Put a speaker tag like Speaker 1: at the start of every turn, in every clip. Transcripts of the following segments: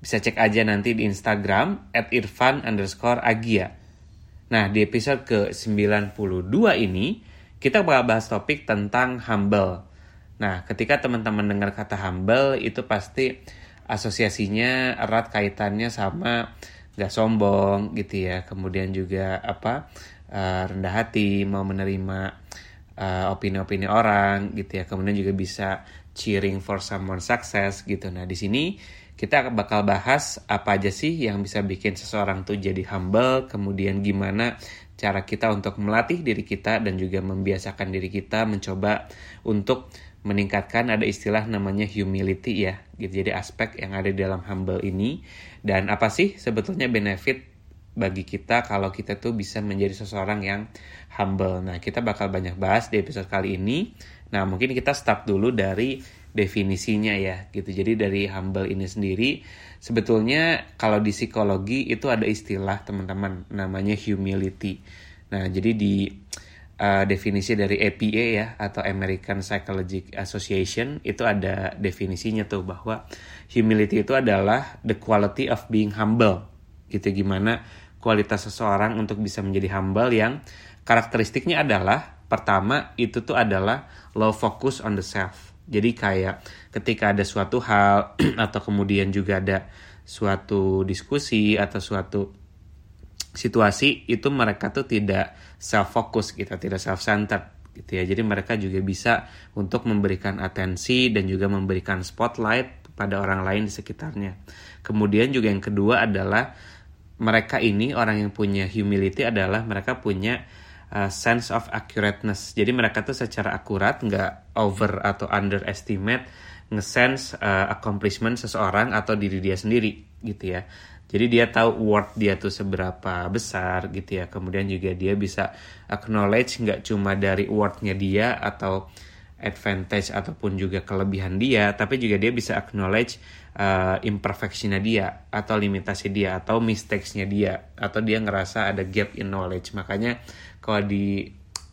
Speaker 1: bisa cek aja nanti di Instagram at irfan underscore agia. Nah, di episode ke-92 ini, kita bakal bahas topik tentang humble. Nah, ketika teman-teman dengar kata humble, itu pasti asosiasinya erat kaitannya sama gak sombong gitu ya. Kemudian juga apa uh, rendah hati, mau menerima uh, opini-opini orang gitu ya. Kemudian juga bisa cheering for someone success gitu. Nah, di sini kita bakal bahas apa aja sih yang bisa bikin seseorang tuh jadi humble, kemudian gimana cara kita untuk melatih diri kita dan juga membiasakan diri kita mencoba untuk meningkatkan ada istilah namanya humility ya gitu. Jadi aspek yang ada di dalam humble ini. Dan apa sih sebetulnya benefit bagi kita kalau kita tuh bisa menjadi seseorang yang humble? Nah kita bakal banyak bahas di episode kali ini. Nah mungkin kita start dulu dari definisinya ya gitu. Jadi dari humble ini sendiri sebetulnya kalau di psikologi itu ada istilah teman-teman namanya humility. Nah, jadi di uh, definisi dari APA ya atau American Psychological Association itu ada definisinya tuh bahwa humility itu adalah the quality of being humble. Gitu gimana kualitas seseorang untuk bisa menjadi humble yang karakteristiknya adalah pertama itu tuh adalah low focus on the self jadi kayak ketika ada suatu hal atau kemudian juga ada suatu diskusi atau suatu situasi itu mereka tuh tidak self focus gitu, tidak self centered gitu ya. Jadi mereka juga bisa untuk memberikan atensi dan juga memberikan spotlight pada orang lain di sekitarnya. Kemudian juga yang kedua adalah mereka ini orang yang punya humility adalah mereka punya uh, sense of accurateness. Jadi mereka tuh secara akurat nggak over atau underestimate ngesense uh, accomplishment seseorang atau diri dia sendiri gitu ya. Jadi dia tahu worth dia tuh seberapa besar gitu ya. Kemudian juga dia bisa acknowledge nggak cuma dari worthnya dia atau advantage ataupun juga kelebihan dia, tapi juga dia bisa acknowledge uh, imperfectionnya dia atau limitasi dia atau mistakesnya dia atau dia ngerasa ada gap in knowledge. Makanya kalau di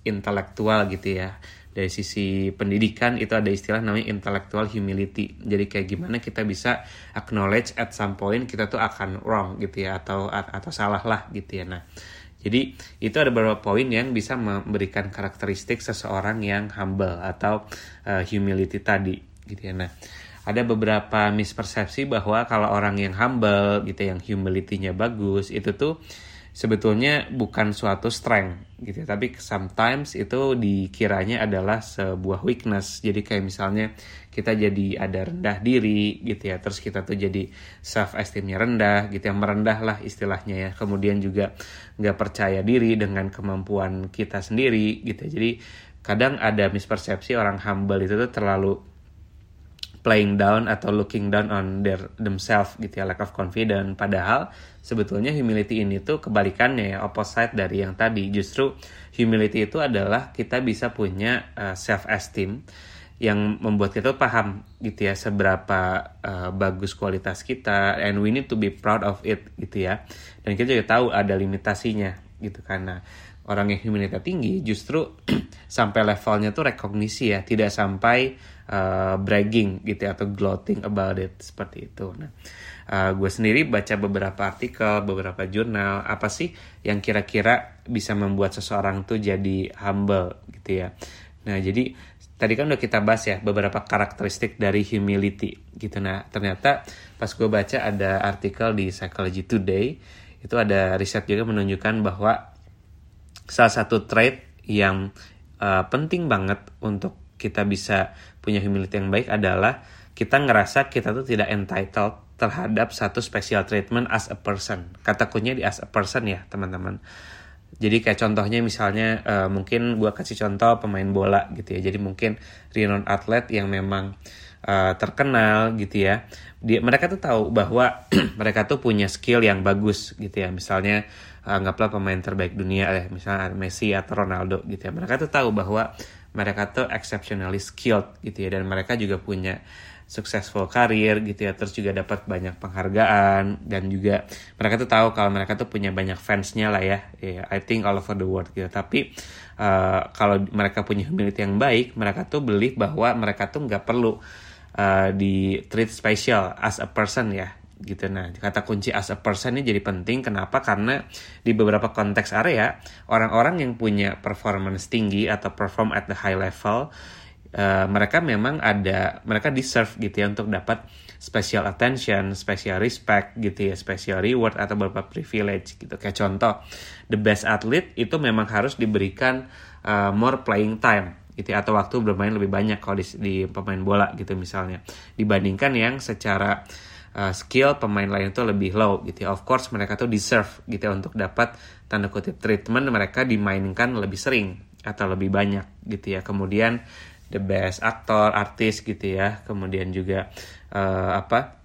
Speaker 1: intelektual gitu ya. Dari sisi pendidikan itu ada istilah namanya intellectual humility. Jadi kayak gimana kita bisa acknowledge at some point kita tuh akan wrong gitu ya atau atau salah lah gitu ya. Nah jadi itu ada beberapa poin yang bisa memberikan karakteristik seseorang yang humble atau uh, humility tadi gitu ya. Nah ada beberapa mispersepsi bahwa kalau orang yang humble gitu yang humility-nya bagus itu tuh sebetulnya bukan suatu strength gitu ya. Tapi sometimes itu dikiranya adalah sebuah weakness. Jadi kayak misalnya kita jadi ada rendah diri gitu ya. Terus kita tuh jadi self esteemnya rendah gitu ya. Merendah lah istilahnya ya. Kemudian juga nggak percaya diri dengan kemampuan kita sendiri gitu ya. Jadi kadang ada mispersepsi orang humble itu tuh terlalu playing down atau looking down on their themselves gitu ya lack of confidence. Padahal sebetulnya humility ini tuh kebalikannya ya opposite dari yang tadi. Justru humility itu adalah kita bisa punya uh, self esteem yang membuat kita paham gitu ya seberapa uh, bagus kualitas kita. And we need to be proud of it gitu ya. Dan kita juga tahu ada limitasinya gitu karena orang yang humility tinggi justru sampai levelnya tuh rekognisi ya. Tidak sampai uh, bragging gitu ya, atau gloating about it seperti itu. Nah, uh, gue sendiri baca beberapa artikel, beberapa jurnal, apa sih yang kira-kira bisa membuat seseorang tuh jadi humble gitu ya. Nah, jadi tadi kan udah kita bahas ya beberapa karakteristik dari humility gitu. Nah, ternyata pas gue baca ada artikel di Psychology Today itu ada riset juga menunjukkan bahwa salah satu trait yang uh, penting banget untuk kita bisa punya humility yang baik adalah kita ngerasa kita tuh tidak entitled terhadap satu special treatment as a person. Kata kuncinya di as a person ya teman-teman. Jadi kayak contohnya misalnya uh, mungkin gue kasih contoh pemain bola gitu ya. Jadi mungkin renowned atlet yang memang uh, terkenal gitu ya dia mereka tuh tahu bahwa mereka tuh punya skill yang bagus gitu ya misalnya anggaplah pemain terbaik dunia eh misalnya Messi atau Ronaldo gitu ya mereka tuh tahu bahwa mereka tuh exceptionally skilled gitu ya. Dan mereka juga punya successful career gitu ya. Terus juga dapat banyak penghargaan. Dan juga mereka tuh tahu kalau mereka tuh punya banyak fansnya lah ya. Yeah, I think all over the world gitu. Tapi uh, kalau mereka punya humility yang baik mereka tuh believe bahwa mereka tuh nggak perlu uh, di treat special as a person ya gitu. Nah kata kunci as a person ini jadi penting. Kenapa? Karena di beberapa konteks area orang-orang yang punya performance tinggi atau perform at the high level uh, mereka memang ada mereka deserve gitu ya untuk dapat special attention, special respect gitu ya, special reward atau beberapa privilege gitu. Kayak contoh, the best athlete itu memang harus diberikan uh, more playing time gitu ya, atau waktu bermain lebih banyak kalau di, di pemain bola gitu misalnya. Dibandingkan yang secara uh, skill pemain lain itu lebih low gitu ya. Of course mereka tuh deserve gitu ya untuk dapat tanda kutip treatment mereka dimainkan lebih sering atau lebih banyak gitu ya. Kemudian the best aktor, artis gitu ya. Kemudian juga uh, apa?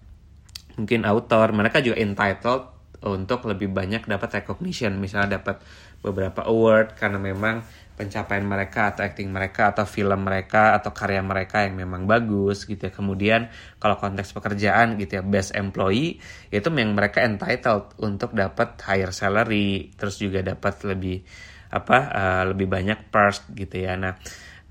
Speaker 1: Mungkin author, mereka juga entitled untuk lebih banyak dapat recognition, misalnya dapat beberapa award karena memang pencapaian mereka atau acting mereka atau film mereka atau karya mereka yang memang bagus gitu ya. Kemudian kalau konteks pekerjaan gitu ya best employee itu yang mereka entitled untuk dapat higher salary terus juga dapat lebih apa uh, lebih banyak perks gitu ya. Nah,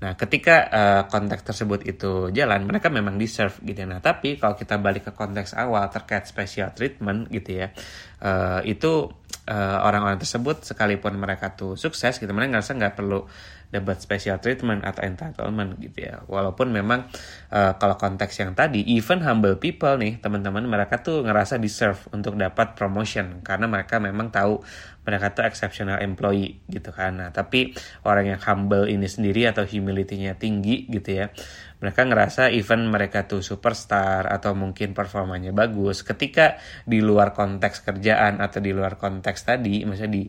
Speaker 1: Nah, ketika uh, konteks tersebut itu jalan, mereka memang deserve gitu ya. Nah, tapi kalau kita balik ke konteks awal terkait special treatment gitu ya, uh, itu orang orang-orang tersebut sekalipun mereka tuh sukses gitu, mereka ngerasa nggak perlu dapat special treatment atau entitlement gitu ya. Walaupun memang uh, kalau konteks yang tadi, even humble people nih, teman-teman mereka tuh ngerasa deserve untuk dapat promotion karena mereka memang tahu mereka tuh exceptional employee gitu kan. Nah, tapi orang yang humble ini sendiri atau humility-nya tinggi gitu ya. Mereka ngerasa even mereka tuh superstar atau mungkin performanya bagus ketika di luar konteks kerjaan atau di luar konteks tadi, misalnya di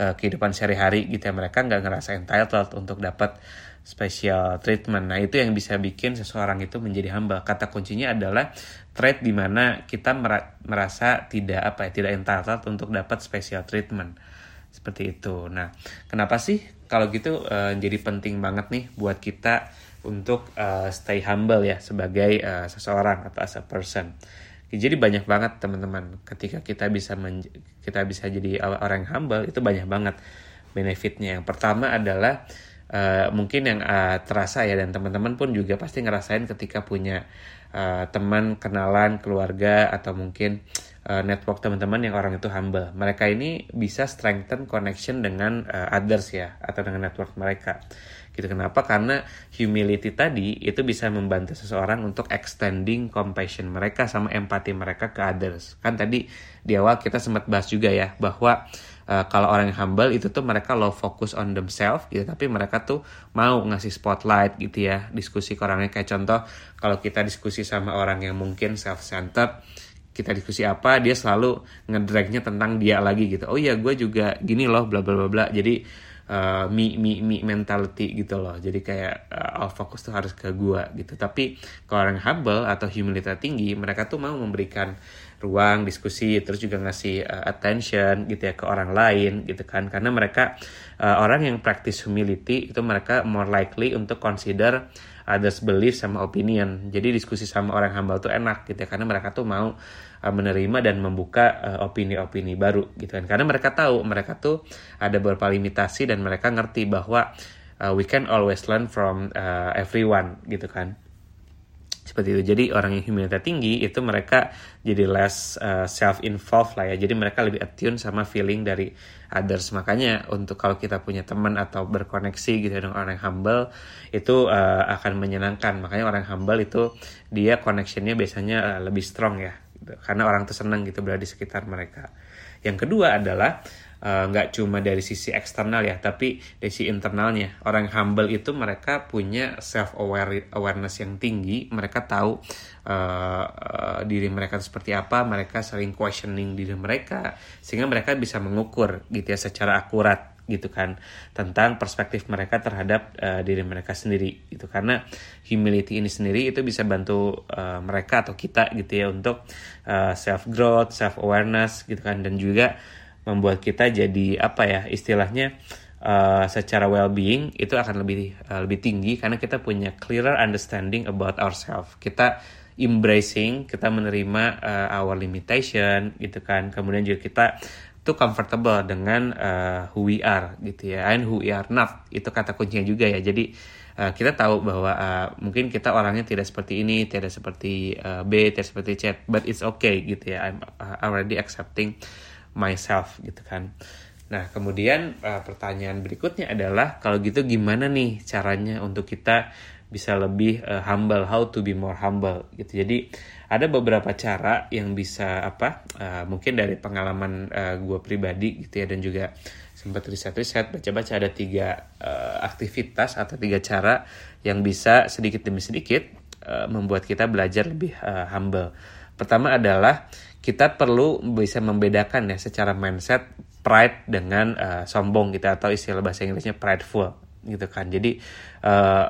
Speaker 1: kehidupan sehari-hari gitu ya mereka nggak ngerasa entitled untuk dapat special treatment. Nah itu yang bisa bikin seseorang itu menjadi hamba. Kata kuncinya adalah trait di mana kita merasa tidak apa ya tidak entitled untuk dapat special treatment seperti itu. Nah kenapa sih kalau gitu uh, jadi penting banget nih buat kita untuk uh, stay humble ya sebagai uh, seseorang atau as a person. Jadi banyak banget teman-teman ketika kita bisa kita bisa jadi orang humble itu banyak banget benefitnya. Yang pertama adalah uh, mungkin yang uh, terasa ya dan teman-teman pun juga pasti ngerasain ketika punya uh, teman, kenalan, keluarga atau mungkin uh, network teman-teman yang orang itu humble. Mereka ini bisa strengthen connection dengan uh, others ya atau dengan network mereka gitu. Kenapa? Karena humility tadi itu bisa membantu seseorang untuk extending compassion mereka sama empati mereka ke others. Kan tadi di awal kita sempat bahas juga ya bahwa uh, kalau orang yang humble itu tuh mereka low focus on themselves gitu tapi mereka tuh mau ngasih spotlight gitu ya diskusi ke orangnya. Kayak contoh kalau kita diskusi sama orang yang mungkin self centered kita diskusi apa dia selalu ngedragnya tentang dia lagi gitu. Oh iya gue juga gini loh bla bla bla bla. Jadi uh, me me me mentality gitu loh. Jadi kayak uh, all fokus tuh harus ke gua gitu. Tapi kalau orang humble atau humility tinggi mereka tuh mau memberikan ruang diskusi terus juga ngasih uh, attention gitu ya ke orang lain gitu kan. Karena mereka uh, orang yang practice humility itu mereka more likely untuk consider others belief sama opinion. Jadi diskusi sama orang humble tuh enak gitu ya karena mereka tuh mau uh, menerima dan membuka opini-opini uh, baru gitu kan. Karena mereka tahu mereka tuh ada beberapa limitasi dan mereka ngerti bahwa uh, we can always learn from uh, everyone gitu kan seperti itu. Jadi orang yang humility tinggi itu mereka jadi less uh, self involved lah ya. Jadi mereka lebih attune sama feeling dari others. Makanya untuk kalau kita punya teman atau berkoneksi gitu dengan orang yang humble itu uh, akan menyenangkan. Makanya orang humble itu dia connectionnya biasanya uh, lebih strong ya. Gitu. karena orang tuh senang gitu berada di sekitar mereka. Yang kedua adalah Eh, nggak uh, cuma dari sisi eksternal ya tapi dari sisi internalnya. Orang humble itu mereka punya self aware awareness yang tinggi. Mereka tahu uh, uh, diri mereka seperti apa. Mereka sering questioning diri mereka sehingga mereka bisa mengukur gitu ya secara akurat gitu kan tentang perspektif mereka terhadap uh, diri mereka sendiri gitu. Karena humility ini sendiri itu bisa bantu uh, mereka atau kita gitu ya untuk uh, self growth self awareness gitu kan. Dan juga membuat kita jadi apa ya istilahnya uh, secara well-being itu akan lebih uh, lebih tinggi karena kita punya clearer understanding about ourselves. Kita embracing, kita menerima uh, our limitation gitu kan. Kemudian juga kita tuh comfortable dengan uh, who we are gitu ya and who we are not itu kata kuncinya juga ya jadi uh, kita tahu bahwa uh, mungkin kita orangnya tidak seperti ini tidak seperti uh, B tidak seperti C but it's okay gitu ya I'm already accepting myself gitu kan Nah, kemudian uh, pertanyaan berikutnya adalah kalau gitu gimana nih caranya untuk kita bisa lebih uh, humble, how to be more humble gitu. Jadi ada beberapa cara yang bisa apa? Uh, mungkin dari pengalaman uh, gue pribadi gitu ya dan juga sempat riset-riset baca-baca ada tiga uh, aktivitas atau tiga cara yang bisa sedikit demi sedikit uh, membuat kita belajar lebih uh, humble. Pertama adalah kita perlu bisa membedakan ya secara mindset pride dengan uh, sombong gitu atau istilah bahasa Inggrisnya prideful gitu kan. Jadi uh,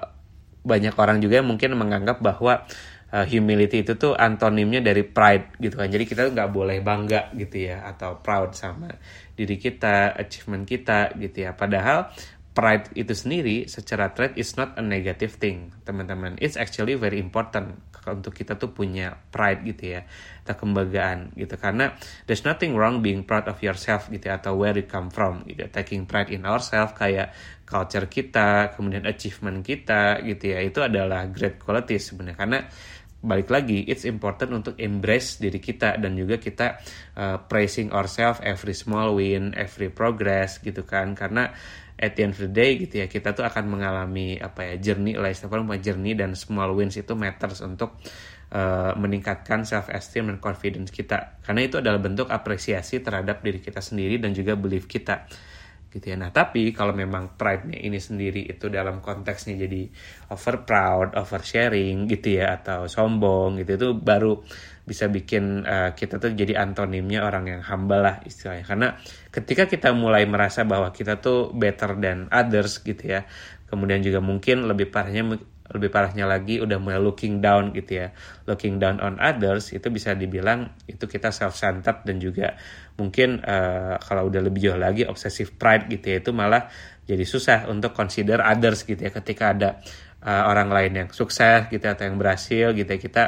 Speaker 1: banyak orang juga yang mungkin menganggap bahwa uh, humility itu tuh antonimnya dari pride gitu kan. Jadi kita nggak boleh bangga gitu ya atau proud sama diri kita, achievement kita gitu ya. Padahal pride itu sendiri secara trait is not a negative thing, teman-teman. It's actually very important untuk kita tuh punya pride gitu ya, atau kebanggaan gitu. Karena there's nothing wrong being proud of yourself gitu ya, atau where you come from gitu. Taking pride in ourselves kayak culture kita, kemudian achievement kita gitu ya, itu adalah great quality sebenarnya. Karena balik lagi it's important untuk embrace diri kita dan juga kita uh, praising ourselves every small win every progress gitu kan karena at the end of the day gitu ya kita tuh akan mengalami apa ya journey lah istilahnya journey dan small wins itu matters untuk uh, meningkatkan self esteem dan confidence kita. Karena itu adalah bentuk apresiasi terhadap diri kita sendiri dan juga belief kita gitu ya. Nah, tapi kalau memang pride-nya ini sendiri itu dalam konteksnya jadi over proud, over sharing gitu ya atau sombong gitu itu baru bisa bikin uh, kita tuh jadi antonimnya orang yang humble lah istilahnya karena ketika kita mulai merasa bahwa kita tuh better than others gitu ya kemudian juga mungkin lebih parahnya lebih parahnya lagi udah mulai looking down gitu ya looking down on others itu bisa dibilang itu kita self centered dan juga mungkin uh, kalau udah lebih jauh lagi obsessive pride gitu ya itu malah jadi susah untuk consider others gitu ya. Ketika ada uh, orang lain yang sukses gitu atau yang berhasil gitu ya kita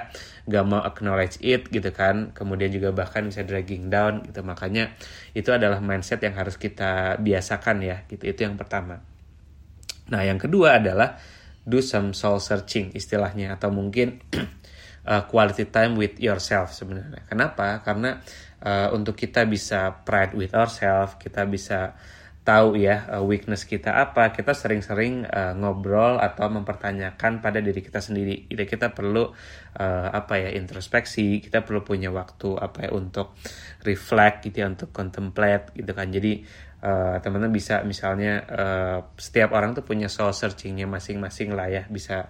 Speaker 1: gak mau acknowledge it gitu kan. Kemudian juga bahkan bisa dragging down gitu. Makanya itu adalah mindset yang harus kita biasakan ya gitu. Itu yang pertama. Nah yang kedua adalah do some soul searching istilahnya atau mungkin uh, quality time with yourself sebenarnya. Kenapa? Karena uh, untuk kita bisa pride with ourselves kita bisa tahu ya uh, weakness kita apa kita sering-sering uh, ngobrol atau mempertanyakan pada diri kita sendiri. Jadi kita perlu uh, apa ya introspeksi kita perlu punya waktu apa ya untuk reflect gitu ya untuk contemplate gitu kan. Jadi uh, teman-teman bisa misalnya uh, setiap orang tuh punya soul searchingnya masing-masing lah ya. Bisa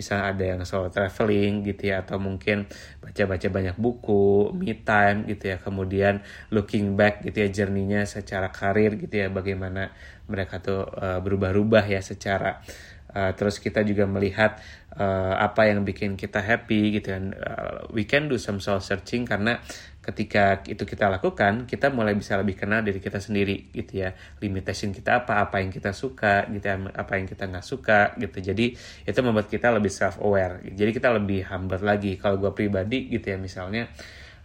Speaker 1: bisa ada yang soal traveling gitu ya atau mungkin baca-baca banyak buku me time gitu ya kemudian looking back gitu ya journey-nya secara karir gitu ya bagaimana mereka tuh uh, berubah-ubah ya secara uh, terus kita juga melihat uh, apa yang bikin kita happy gitu kan. Uh, we can do some soul searching karena ketika itu kita lakukan kita mulai bisa lebih kenal diri kita sendiri gitu ya. Limitation kita apa apa yang kita suka gitu ya apa yang kita nggak suka gitu. Jadi itu membuat kita lebih self aware jadi kita lebih humble lagi. Kalau gue pribadi gitu ya misalnya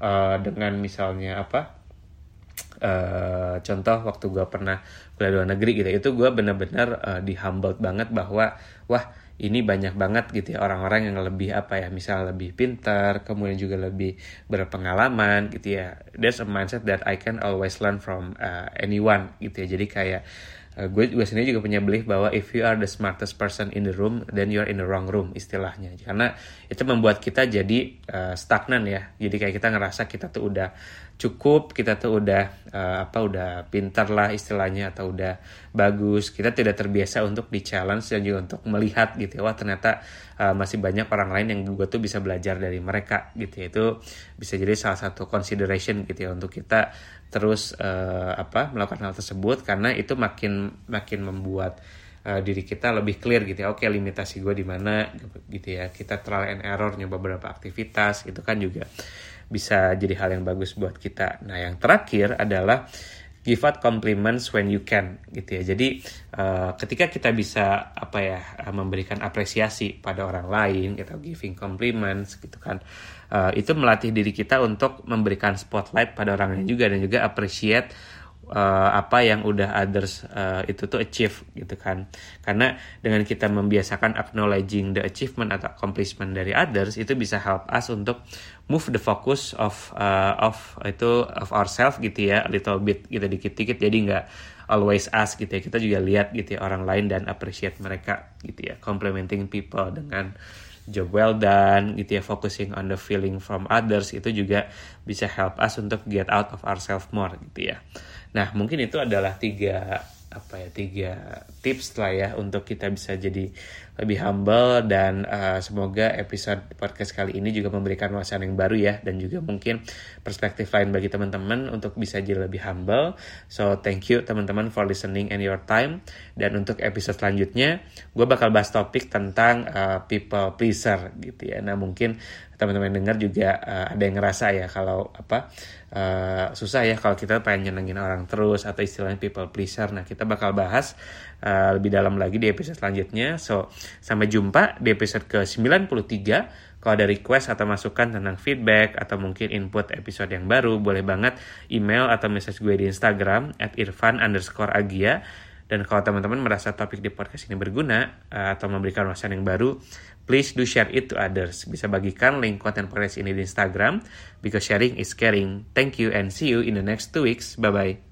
Speaker 1: uh, dengan misalnya apa uh, contoh waktu gue pernah kuliah luar negeri gitu. Itu gue bener-bener uh, di humbled banget bahwa wah ini banyak banget gitu ya orang-orang yang lebih apa ya misal lebih pintar kemudian juga lebih berpengalaman gitu ya. There's a mindset that I can always learn from uh, anyone gitu ya. Jadi kayak uh, gue gue sendiri juga punya belief bahwa if you are the smartest person in the room then you are in the wrong room istilahnya. Karena itu membuat kita jadi uh, stagnan ya. Jadi kayak kita ngerasa kita tuh udah cukup kita tuh udah uh, apa udah pintar lah istilahnya atau udah bagus. Kita tidak terbiasa untuk di challenge dan juga untuk melihat gitu ya wah ternyata uh, masih banyak orang lain yang gue tuh bisa belajar dari mereka gitu ya. Itu bisa jadi salah satu consideration gitu ya untuk kita terus uh, apa melakukan hal tersebut. Karena itu makin makin membuat uh, diri kita lebih clear gitu ya. Oke limitasi gue di mana gitu ya. Kita trial and error nyoba beberapa aktivitas itu kan juga bisa jadi hal yang bagus buat kita. Nah, yang terakhir adalah give out compliments when you can gitu ya. Jadi uh, ketika kita bisa apa ya uh, memberikan apresiasi pada orang lain gitu giving compliments gitu kan. Uh, itu melatih diri kita untuk memberikan spotlight pada orang lain juga dan juga appreciate uh, apa yang udah others uh, itu tuh achieve gitu kan. Karena dengan kita membiasakan acknowledging the achievement atau accomplishment dari others itu bisa help us untuk move the focus of uh, of itu of ourselves gitu ya a little bit gitu dikit-dikit. Jadi nggak always us gitu ya. Kita juga lihat gitu ya orang lain dan appreciate mereka gitu ya. Complimenting people dengan job well done gitu ya focusing on the feeling from others itu juga bisa help us untuk get out of ourselves more gitu ya. Nah, mungkin itu adalah tiga apa ya tiga tips lah ya untuk kita bisa jadi lebih humble dan uh, semoga episode podcast kali ini juga memberikan wawasan yang baru ya dan juga mungkin perspektif lain bagi teman-teman untuk bisa jadi lebih humble. So thank you teman-teman for listening and your time dan untuk episode selanjutnya gue bakal bahas topik tentang uh, people pleaser gitu ya. Nah mungkin teman-teman dengar juga uh, ada yang ngerasa ya kalau apa uh, susah ya kalau kita pengen nyenengin orang terus atau istilahnya people pleaser. Nah kita bakal bahas uh, lebih dalam lagi di episode selanjutnya. So sampai jumpa di episode ke 93 kalau ada request atau masukan tentang feedback atau mungkin input episode yang baru, boleh banget email atau message gue di Instagram at irfan underscore agia. Dan kalau teman-teman merasa topik di podcast ini berguna uh, atau memberikan wawasan yang baru, please do share it to others. Bisa bagikan link konten podcast ini di Instagram, because sharing is caring. Thank you and see you in the next two weeks. Bye-bye.